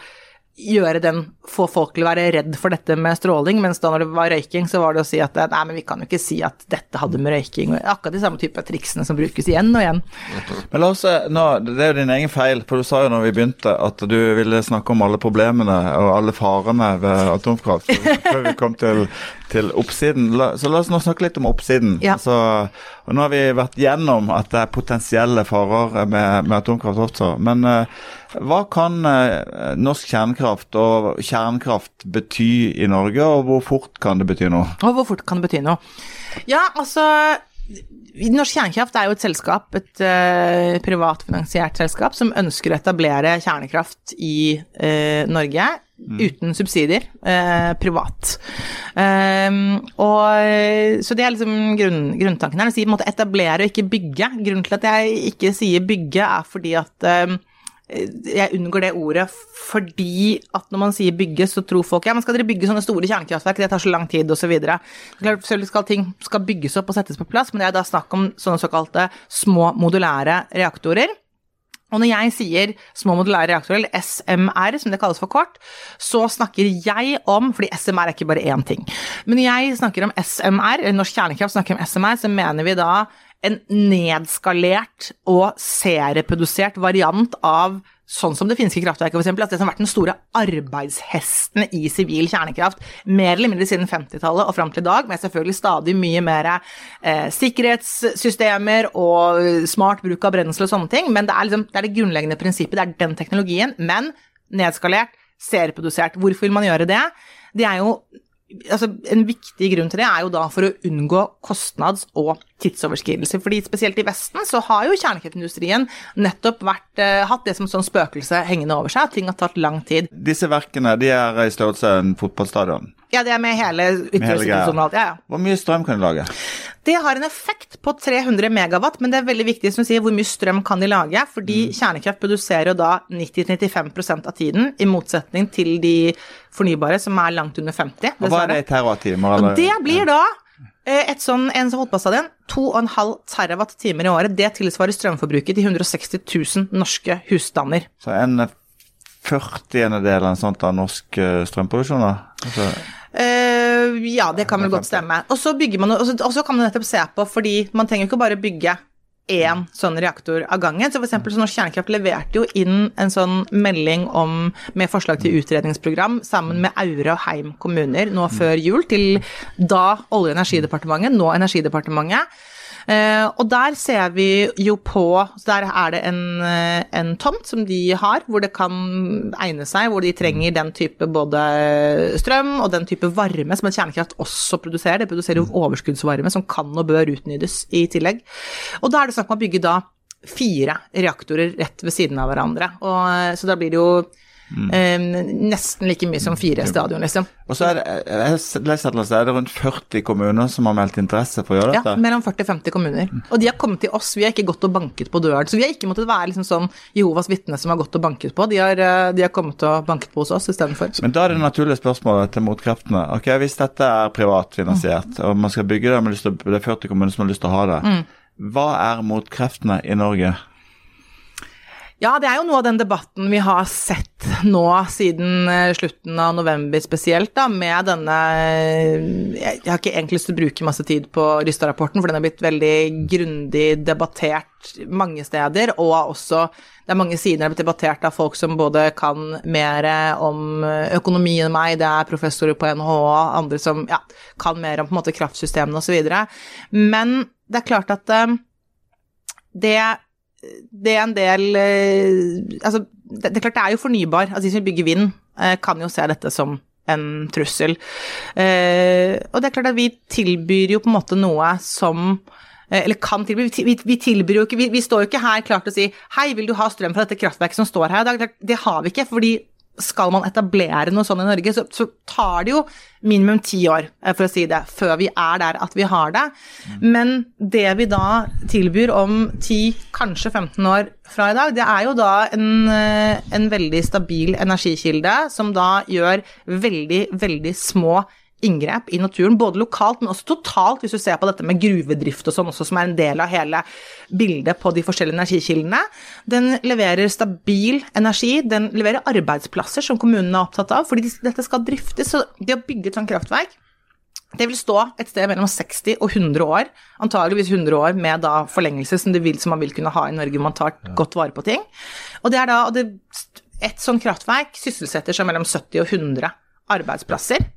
gjøre den, få folk til å være redd for dette med stråling, mens da når det var røyking, så var det å si at nei, men vi kan jo ikke si at dette hadde med røyking Akkurat de samme type triksene som brukes igjen og igjen. Men la oss se, nå, Det er jo din egen feil, for du sa jo når vi begynte at du ville snakke om alle problemene og alle farene ved atomkraft før vi kom til, til oppsiden. La, så la oss nå snakke litt om oppsiden. Ja. Altså, og Nå har vi vært gjennom at det er potensielle farer med, med atomkraft også. Men eh, hva kan eh, norsk kjernekraft og kjernekraft bety i Norge, og hvor fort kan det bety noe? Og hvor fort kan det bety noe? Ja, altså Norsk Kjernekraft er jo et selskap, et uh, privatfinansiert selskap, som ønsker å etablere kjernekraft i uh, Norge. Uten subsidier, uh, privat. Um, og, så det er liksom grunn, grunntanken her. Å si etablere og ikke bygge. Grunnen til at jeg ikke sier bygge, er fordi at um, jeg unngår det ordet fordi at når man sier bygge, så tror folk ja, men skal dere bygge sånne store kjernekraftverk, det tar så lang tid, osv. Selvfølgelig skal ting skal bygges opp og settes på plass, men det er da snakk om sånne såkalte små modulære reaktorer. Og når jeg sier små modulære reaktorer, eller SMR som det kalles for kort, så snakker jeg om, fordi SMR er ikke bare én ting, men når jeg snakker om SMR, eller Norsk Kjernekraft snakker om SMR, så mener vi da en nedskalert og serieprodusert variant av sånn som det finske kraftverket, f.eks. Altså det som har vært den store arbeidshesten i sivil kjernekraft, mer eller mindre siden 50-tallet og fram til i dag, med selvfølgelig stadig mye mer eh, sikkerhetssystemer og smart bruk av brensel og sånne ting, men det er, liksom, det er det grunnleggende prinsippet, det er den teknologien, men nedskalert, serieprodusert. Hvorfor vil man gjøre det? Det er jo altså, en viktig grunn til det er jo da for å unngå kostnads- og tidsoverskridelser. fordi spesielt i Vesten så har jo kjernekraftindustrien nettopp vært, eh, hatt det som sånn spøkelse hengende over seg, ting har tatt lang tid. Disse verkene de er i størrelse en fotballstadion. Ja, det er med hele ytre. Ja, ja. Hvor mye strøm kan de lage? Det har en effekt på 300 megawatt, men det er veldig viktig som sier hvor mye strøm kan de lage, fordi kjernekraft produserer jo da 90-95% av tiden, i motsetning til de fornybare som er langt under 50. Og hva er det i terawattimer? Det blir da et sånn, en sånn fotballstadion, 2,5 terawatt-timer i året. Det tilsvarer strømforbruket til 160 000 norske husstander. Så en 40. del av en sånt av norsk eh, strømproduksjon, da? Altså, Uh, ja, det kan vel godt stemme. Og så man, og så, og så kan man nettopp se på, fordi man trenger ikke bare bygge én sånn reaktor av gangen. Så eksempel, så Norsk Kjernekraft leverte jo inn en sånn melding om, med forslag til utredningsprogram sammen med Aure og Heim kommuner nå før jul, til da Olje- og energidepartementet, nå Energidepartementet. Eh, og der ser vi jo på så Der er det en, eh, en tomt som de har, hvor det kan egne seg, hvor de trenger den type både strøm og den type varme som en kjernekraft også produserer. Det produserer jo overskuddsvarme som kan og bør utnyttes i tillegg. Og da er det snakk om å bygge da fire reaktorer rett ved siden av hverandre. Og, eh, så da blir det jo eh, nesten like mye som fire stadion, liksom. og så er det, jeg har lest er det rundt 40 kommuner som har meldt interesse for å gjøre Ja, dette? mellom 40 og 50 kommuner. Og de har kommet til oss, vi har ikke gått og banket på døren. Så vi har ikke måttet være liksom sånn Jehovas vitne som har gått og banket på. De har, eh, de har kommet og banket på hos oss istedenfor. Men da er det naturlige spørsmålet til motkreftene. Ok, Hvis dette er privatfinansiert, og man skal bygge det, å- det er 40 kommuner som har lyst til å ha det, hva er motkreftene i Norge? Ja, det er jo noe av den debatten vi har sett nå siden eh, slutten av november spesielt, da, med denne eh, Jeg har ikke egentlig lyst til å bruke masse tid på Rystad-rapporten, for den har blitt veldig grundig debattert mange steder, og også det er mange sider som har blitt debattert av folk som både kan mer om økonomi enn meg, det er professorer på NHH, andre som ja, kan mer om på en måte kraftsystemene osv. Men det er klart at eh, det det er en del eh, Altså, det, det er klart det er jo fornybar. Altså, de som bygger vind, eh, kan jo se dette som en trussel. Eh, og det er klart at vi tilbyr jo på en måte noe som eller kan tilby, vi tilbyr jo ikke vi, vi står jo ikke her klart til å si Hei, vil du ha strøm fra dette kraftverket som står her? i dag? det har vi ikke, fordi skal man etablere noe sånt i Norge, så, så tar det jo minimum ti år, eh, for å si det, før vi er der at vi har det. Men det vi da tilbyr om 10, kanskje 15 år fra i dag, det er jo da en, eh, en veldig stabil energikilde som da gjør veldig, veldig små inngrep i naturen, både lokalt, men også totalt, hvis du ser på dette med gruvedrift og sånn også, som er en del av hele bildet på de forskjellige energikildene. Den leverer stabil energi, den leverer arbeidsplasser som kommunene er opptatt av, fordi dette skal driftes. Så å bygge et sånt kraftverk det vil stå et sted mellom 60 og 100 år, antageligvis 100 år med da forlengelse som, vil, som man vil kunne ha i Norge, man tar godt vare på ting. Og det er da, og det, Et sånt kraftverk sysselsetter seg mellom 70 og 100 arbeidsplasser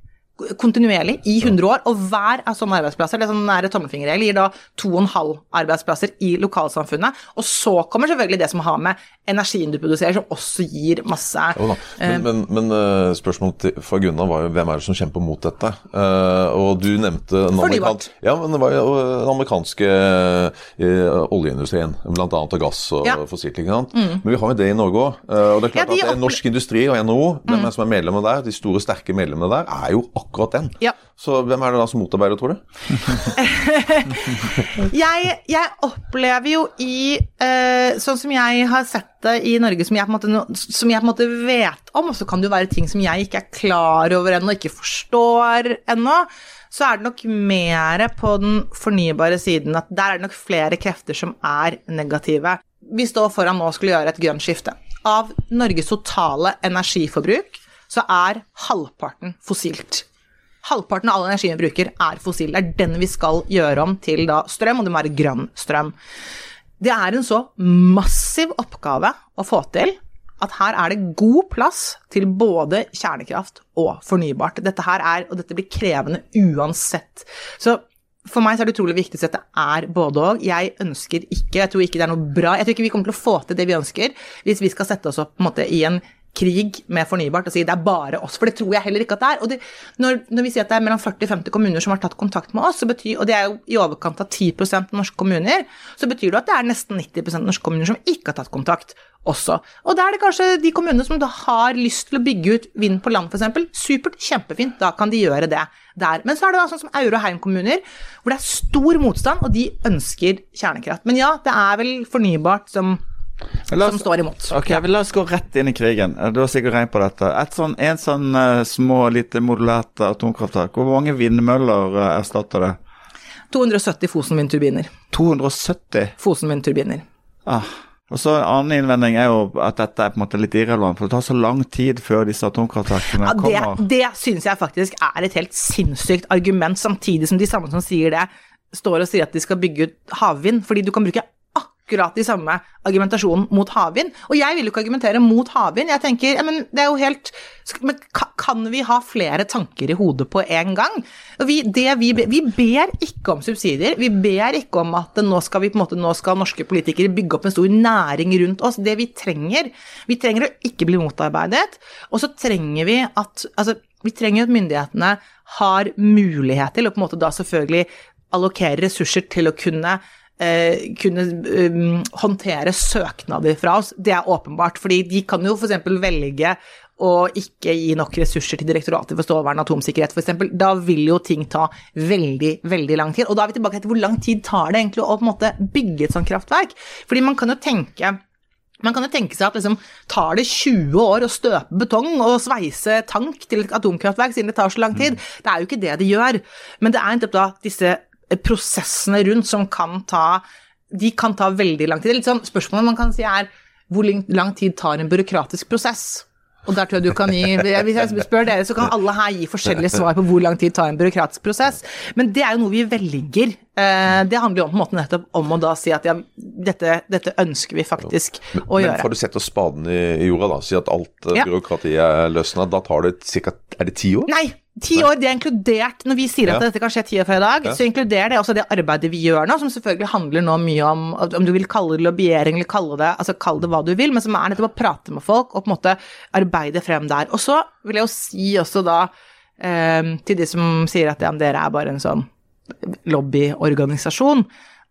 kontinuerlig i 100 år, og hver av sånne arbeidsplasser, det er sånn nære tommelfingerregel, gir da to og en halv arbeidsplasser i lokalsamfunnet. Og så kommer selvfølgelig det som har med energien du produserer, som også gir masse men, eh, men, men uh, spørsmålet fra Gunnar var jo hvem er det som kjemper mot dette? Uh, og du nevnte den, amerikan ja, men det var jo den amerikanske oljeindustrien, bl.a. av gass og ja. fossilt. ikke sant? Mm. Men vi har jo det i Norge òg. og det er klart ja, at Norsk Industri og NHO, mm. som er medlemmer der, de store, sterke medlemmene der, er jo akkurat akkurat den. Ja. Så hvem er det da som motarbeider, tror du? jeg, jeg, opplever jo i uh, Sånn som jeg har sett det i Norge, som jeg, måte, som jeg på en måte vet om, og så kan det jo være ting som jeg ikke er klar over ennå, ikke forstår ennå, så er det nok mer på den fornybare siden at der er det nok flere krefter som er negative. Vi står foran nå og skulle gjøre et grønt skifte. Av Norges totale energiforbruk så er halvparten fossilt. Halvparten av all energien vi bruker, er fossil. Det er den vi skal gjøre om til da strøm, og det må være grønn strøm. Det er en så massiv oppgave å få til at her er det god plass til både kjernekraft og fornybart. Dette her er, og dette blir krevende uansett. Så for meg så er det utrolig viktig at det er både og. Jeg ønsker ikke, jeg tror ikke det er noe bra Jeg tror ikke vi kommer til å få til det vi ønsker hvis vi skal sette oss opp på en måte i en krig med fornybart og si det er bare oss, for det tror jeg heller ikke at det er. Og det, når, når, vi sier at det er mellom 40-50 kommuner som har tatt kontakt med oss, betyr, og det er jo i overkant av 10% norske kommuner, så betyr det at det er nesten 90% norske kommuner som ikke har tatt kontakt også. Og da er det kanskje de kommunene som da har lyst til å bygge ut vind på land f.eks. Supert, kjempefint, da kan de gjøre det der. Men så er det da sånn som Aure og Heim kommuner, hvor det er stor motstand, og de ønsker kjernekraft. Men ja, det er vel fornybart som som står imot. Ok, ja. La oss gå rett inn i krigen. Du har sikkert regnet på dette. Et sånn, en sånn uh, små, lite modulert atomkraftverk, hvor mange vindmøller uh, erstatter det? 270 Fosen vindturbiner. 270? Fosen vindturbiner. Ah. Og så En annen innvending er jo at dette er på en måte litt irrelevant, for det tar så lang tid før disse atomkraftverkene ja, det, kommer. Det syns jeg faktisk er et helt sinnssykt argument, samtidig som de samme som sier det, står og sier at de skal bygge ut havvind. Fordi du kan bruke akkurat de samme argumentasjonen mot havvind. Og jeg vil jo ikke argumentere mot havvind. Jeg tenker, ja, men det er jo helt men Kan vi ha flere tanker i hodet på en gang? Vi, vi, vi, ber ikke om subsidier. Vi ber ikke om at nå skal, vi, måte, nå skal norske politikere bygge opp en stor næring rundt oss. Det vi trenger Vi trenger å ikke bli motarbeidet. Og så trenger vi at altså, vi trenger at myndighetene har mulighet til å på en måte da selvfølgelig allokere ressurser til å kunne eh, kunne um, håndtere søknader fra oss. Det er åpenbart, fordi de kan jo f.eks. velge å ikke gi nok ressurser til Direktoratet for strålevern og atomsikkerhet f.eks. Da vil jo ting ta veldig, veldig lang tid. Og da er vi tilbake til hvor lang tid tar det egentlig å på en måte bygge et sånt kraftverk? Fordi man kan jo tenke man kan jo tenke seg at liksom, tar det 20 år å støpe betong og sveise tank til et atomkraftverk siden det tar så lang tid. Det er jo ikke det det gjør. Men det er nettopp da disse prosessene rundt som kan ta De kan ta veldig lang tid. Sånn, spørsmålet man kan si er hvor lang tid tar en byråkratisk prosess? Og der tror jeg du kan gi Hvis jeg spør dere, så kan alle her gi forskjellige svar på hvor lang tid tar en byråkratisk prosess. Men det er jo noe vi velger. Eh, det handler jo om, på en måte nettopp om å da si at ja, dette, dette ønsker vi faktisk men, å gjøre. Men får du sette spaden i, jorda, da. Si at alt eh, byråkratiet er løsna. Da tar det ca. Er det ti år? Nei, Ti år, det er inkludert Når vi sier at ja. dette kan skje ti år fra i dag, ja. så inkluderer det også det arbeidet vi gjør nå, som selvfølgelig handler nå mye om om du vil kalle det lobbyering eller kalle det altså kall det hva du vil, men som er nettopp å prate med folk og på en måte arbeide frem der. Og så vil jeg jo si også da eh, til de som sier at ja, dere er bare en sånn lobbyorganisasjon,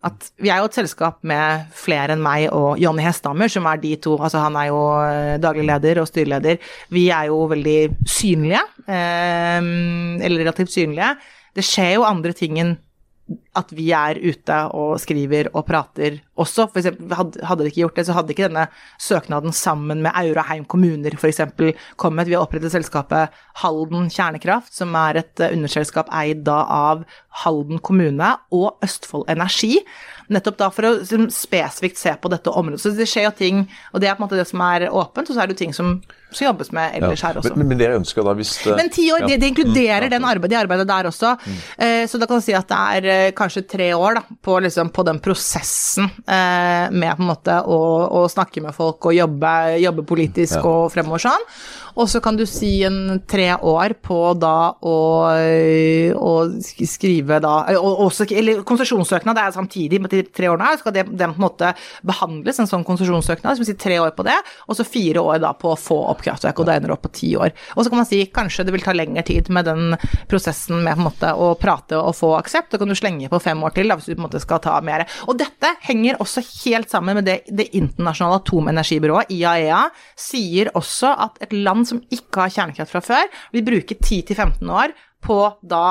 at vi er jo et selskap med flere enn meg og Jonny Hesthammer, som er de to Altså han er jo eh, daglig leder og styreleder. Vi er jo veldig synlige, eh, eller relativt synlige. Det skjer jo andre ting enn at vi er ute og skriver og prater også. For eksempel, hadde, de ikke gjort det, så hadde ikke denne søknaden sammen med Auraheim kommuner f.eks. kommet. Vi har opprettet selskapet Halden Kjernekraft, som er et eh, underselskap eid da av Halden kommune og Østfold Energi. Nettopp da for å liksom, spesifikt se på dette området. Så det skjer jo ting, og det er på en måte det som er åpent, og så er det jo ting som, som jobbes med ellers her også. Men, men dere ønsker da hvis det- Men ti år, det, det inkluderer Mm, den arbeid, de arbeidet der også. Eh, så da kan du si at det er eh, kanskje tre år da, på, liksom, på den prosessen eh, med på en måte å, å snakke med folk og jobbe, jobbe politisk og fremover sånn. Og så kan du si en tre år på da å, å skrive da også, Eller konsesjonssøknad det er samtidig med de tre årene her, skal det, den på en måte behandles, en sånn konsesjonssøknad. Så vi sier tre år på det, og så fire år da på å få opp kraftverk, og da ender det opp på ti år. Og så kan man si kanskje det vil ta lengre tid med den prosessen med måte å prate og få aksept, da kan du slenge på fem år til da, hvis du på en måte skal ta mer. Og dette henger også helt sammen med det det internasjonale atomenergibyrået, IAEA, sier også at et land som ikke har kjernekraft fra før, vil bruke 10-15 år på da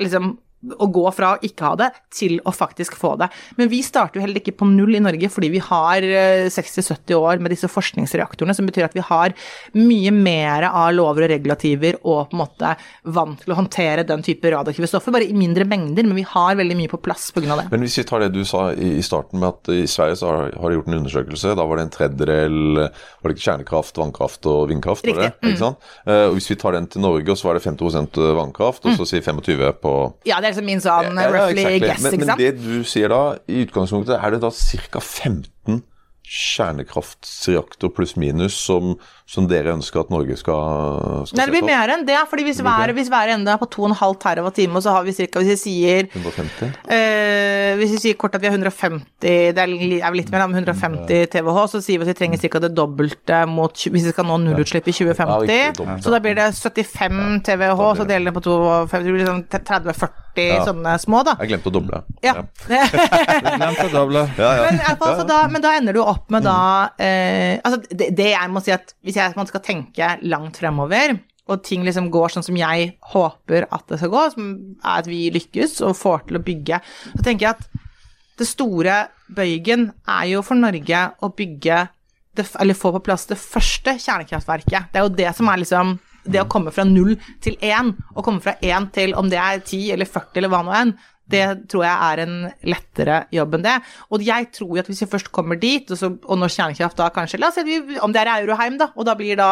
liksom å gå fra å ikke ha det til å faktisk få det. Men vi starter jo heller ikke på null i Norge fordi vi har eh, 60-70 år med disse forskningsreaktorene, som betyr at vi har mye mer av lover og regulativer og på en måte vant til å håndtere den type radioaktive stoffer, bare i mindre mengder, men vi har veldig mye på plass pga. det. Men hvis vi tar det du sa i starten med at i Sverige så har, de gjort en undersøkelse. Da var det en tredjedel var det ikke kjernekraft, vannkraft og vindkraft. var det? Mm. Eh, og Hvis vi tar den til Norge, så var det 50% vannkraft, og så sier 25 på Ja, det er liksom min sånn Ja, ja, exactly. guess, men, men det du sier da, i utgangspunktet, er det da ca. 15 kjernekraftreaktor pluss minus som, som dere ønsker at Norge skal, skal Nei, det blir mer enn det, fordi hvis hver, hvis hver ende er på 2,5 TWh, så har vi ca. Hvis vi sier 150? Eh, hvis vi sier kort at vi har 150 Det er er vel litt mer, men 150 TWh, så sier vi at vi trenger ca. det dobbelte mot, hvis vi skal nå nullutslipp i Ja, 2050. dobbelt, så da blir det 75 TWh, så deler det på 52, det blir sånn 30-40 sånne små, da. Jeg glemte å doble. Ja. Glemte å doble. Men, fall, da, men da ender du opp med da eh, Altså, det, det jeg må si at hvis jeg man skal tenke langt fremover, og ting liksom går sånn som jeg håper at det skal gå, som er at vi lykkes og får til å bygge, så tenker jeg at det store bøygen er jo for Norge å bygge det, eller få på plass det første kjernekraftverket. Det er jo det som er liksom Det å komme fra null til én, og komme fra én til om det er 10 eller 40 eller hva nå enn, det tror jeg er en lettere jobb enn det. Og jeg tror at hvis vi først kommer dit, og, så, og når kjernekraft da kanskje La oss si om det er Euroheim, da, og da blir da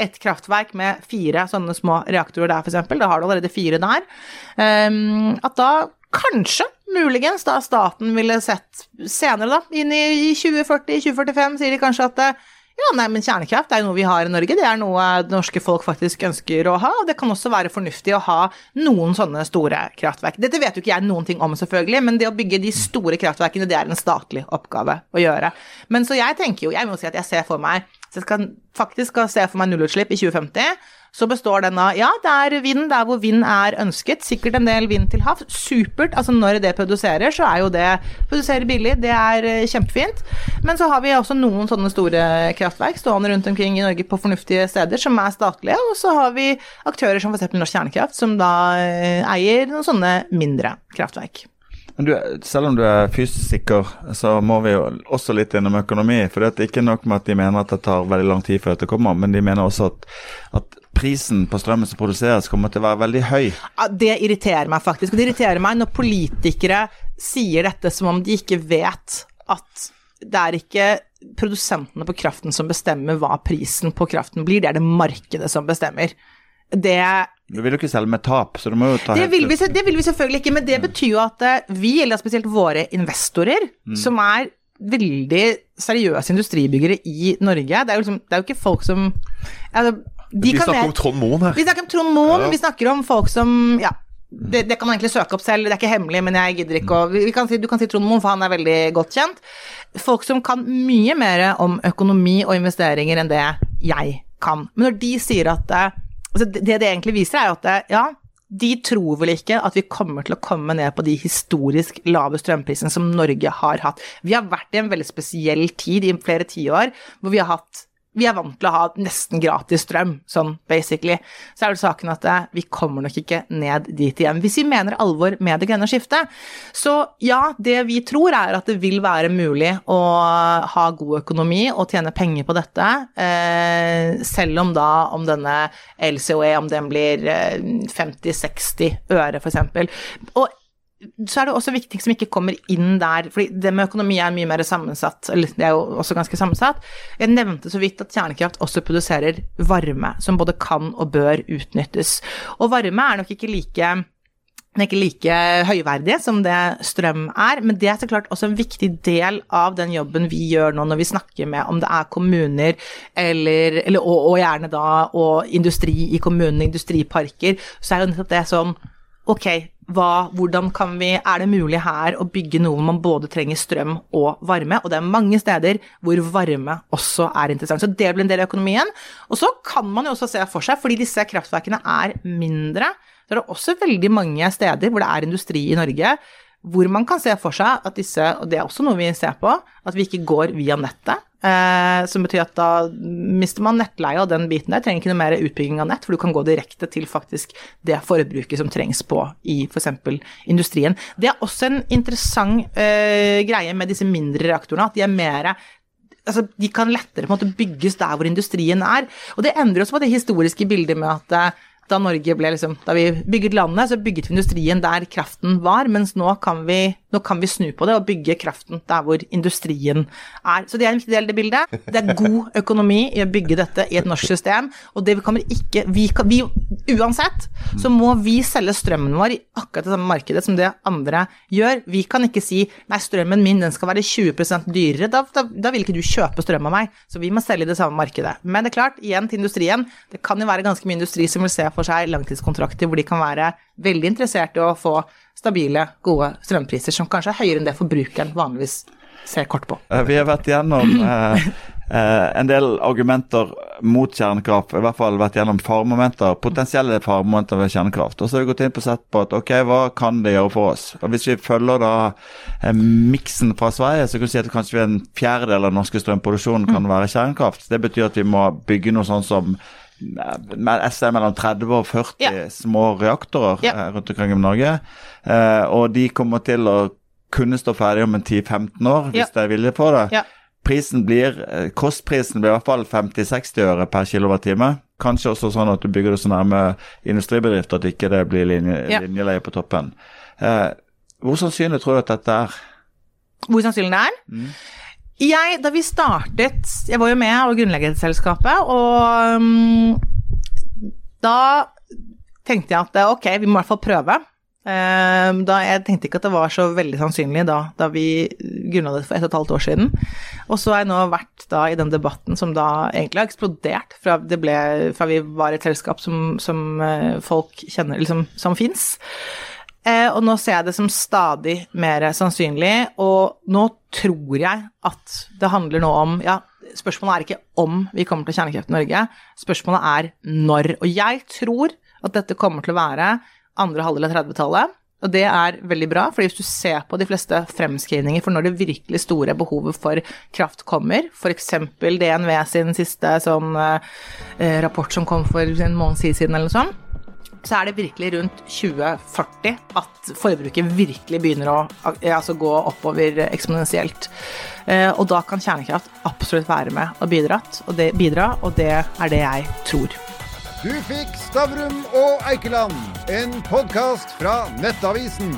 et kraftverk med fire sånne små reaktorer der, f.eks., da har du allerede fire der, ehm, at da kanskje, muligens, da staten ville sett senere, da, inn i 2040-2045, sier de kanskje at eh, ja, nei, men kjernekraft er jo noe vi har i Norge, det er noe norske folk faktisk ønsker å ha, og det kan også være fornuftig å ha noen sånne store kraftverk. Dette vet jo ikke jeg noen ting om, selvfølgelig, men det å bygge de store kraftverkene, det er en statlig oppgave å gjøre. Men så jeg tenker jo, jeg må si at jeg ser for meg, så jeg skal, faktisk skal se for meg nullutslipp i 2050, så består den av ja, det er vind der hvor vind er ønsket, sikkert en del vind til havs. Supert. Altså når det produserer, så er jo det Produserer billig, det er eh, kjempefint. Men så har vi også noen sånne store kraftverk stående rundt omkring i Norge på fornuftige steder som er statlige, og så har vi aktører som f.eks. Norsk Kjernekraft, som da eh, eier noen sånne mindre kraftverk. Men du, selv om du er fysiker, så må vi jo også litt innom økonomi. For det er ikke nok med at de mener at det tar veldig lang tid før dette kommer, men de mener også at, at prisen på strømmen som produseres, kommer til å være veldig høy. Det irriterer meg faktisk. Og det irriterer meg når politikere sier dette som om de ikke vet at det er ikke produsentene på kraften som bestemmer hva prisen på kraften blir, det er det markedet som bestemmer. Det Du vil jo ikke selge med tap, så du må jo ta det vil, vi, det vil vi selvfølgelig ikke, men det betyr jo at eh, vi, eller spesielt våre investorer, som er veldig seriøse industribyggere i Norge Det er jo, liksom, det er jo ikke folk som altså, Vi snakker om Trond Moen her. vi snakker om Trond Moen, vi snakker om folk som Ja, det, det kan man egentlig søke opp selv, det er ikke hemmelig, men jeg gidder ikke å kan si, Du kan si Trond Moen, for han er veldig godt kjent. Folk som kan mye mer om økonomi og investeringer enn det jeg kan. Men når de sier at det, altså det det egentlig viser, er jo at det, ja, de tror vel ikke at vi kommer til å komme ned på de historisk lave strømprisene som Norge har hatt. Vi har vært i en veldig spesiell tid i flere tiår hvor vi har hatt vi er vant til å ha nesten gratis strøm, sånn basically. Så er det saken at eh, vi kommer nok ikke ned dit igjen. Hvis vi mener alvor med det grønne skiftet. Så ja, det vi tror er at det vil være mulig å ha god økonomi og tjene penger på dette, eh, selv om da om denne LCOE, om den blir 50-60 eh, øre f.eks. Og så er det også viktig som ikke kommer inn der, fordi det med økonomi er mye mer sammensatt, eller det er jo også ganske sammensatt. Jeg nevnte så vidt at kjernekraft også produserer varme, som både kan og bør utnyttes. Og varme er nok ikke like den er ikke like høyverdig som det strøm er, men det er så klart også en viktig del av den jobben vi gjør nå når vi snakker med om det er kommuner eller, eller og, og, gjerne da og industri i kommunene, industriparker, så er jo nettopp det sånn ok, hva, hvordan kan vi, er det mulig her å bygge noe hvor man både trenger strøm og varme? Og det er mange steder hvor varme også er interessant. Så det blir en del av økonomien. Og så kan man jo også se for seg, fordi disse kraftverkene er mindre, så er det også veldig mange steder hvor det er industri i Norge hvor man kan se for seg at disse, og det er også noe vi ser på, at vi ikke går via nettet. Eh, som betyr at da mister man nettleie og den biten der. Trenger ikke noe mer utbygging av nett, for du kan gå direkte til faktisk det forbruket som trengs på i f.eks. industrien. Det er også en interessant eh, greie med disse mindre reaktorene, at de er mer altså, de kan lettere måte bygges der hvor industrien er. Og det endrer også på det historiske bildet med at eh, da Norge ble liksom Da vi bygget landet, så bygget vi industrien der kraften var, mens nå kan vi, nå kan vi snu på det og bygge kraften der hvor industrien er. Så det er en viktig del av det bildet. Det er god økonomi i å bygge dette i et norsk system, og det kommer ikke vi, vi, Uansett så må vi selge strømmen vår i akkurat det samme markedet som det andre gjør. Vi kan ikke si nei, strømmen min den skal være 20% dyrere, da, da, da vil ikke du kjøpe strøm av meg. Så vi må selge i det samme markedet. Men det er klart, igjen til industrien, det kan jo være ganske mye industri som vil se for seg langtidskontrakter hvor de kan være veldig interessert i å få stabile, gode strømpriser som kanskje er høyere enn det forbrukeren vanligvis ser kort på. Eh, vi har vært gjennom eh, eh, en del argumenter mot kjernekraft, i hvert fall vært gjennom faremomenter, potensielle faremomenter ved kjernekraft. Og så har vi gått inn på sett på at ok, hva kan det gjøre for oss? Og Hvis vi følger da eh, miksen fra Sverige, så kan vi si at kanskje en fjerdedel av den norske strømproduksjonen kan være kjernekraft. Det betyr at vi må bygge noe sånn som et sted mellom 30 og 40 ja. små reaktorer ja. Eh, rundt omkring i Norge. Eh, og de kommer til å kunne stå ferdig om en 10-15 år, hvis ja. de er villige på det. Prisen blir, eh, Kostprisen blir i hvert fall 50-60 øre per kilowattime. Kanskje også sånn at du bygger det så nærme industribedrifter at ikke det blir linje, linjeleie på toppen. Eh, hvor sannsynlig tror du at dette er? Hvor sannsynlig det er? Mm. Jeg, da vi startet Jeg var jo med og grunnlegget selskapet, og um, da tenkte jeg at ok, vi må i hvert fall prøve. Um, da, jeg tenkte ikke at det var så veldig sannsynlig da, da vi grunnla for ett og et halvt år siden. Og så har jeg nå vært da i den debatten som da egentlig har eksplodert fra, ble, fra vi var et selskap som, som uh, folk kjenner, liksom, som fins. Eh, og nå ser jeg det som stadig mer sannsynlig, og nå tror jeg at det handler nå om Ja, spørsmålet er ikke om vi kommer til kjernekraft i Norge, spørsmålet er når. Og jeg tror at dette kommer til å være andre halvdel av 30-tallet. Og det er veldig bra, for hvis du ser på de fleste fremskrivninger for når det virkelig store behovet for kraft kommer, f.eks. DNV sin siste sånn, eh, rapport som kom for en måned siden eller noe sånt, så er det virkelig rundt 2040 at forbruket virkelig begynner å altså gå oppover eksponentielt. Eh, og da kan kjernekraft absolutt være med og bidra, og det, bidra, og det er det jeg tror. Du fikk Stavrum og Eikeland, en podkast fra Nettavisen.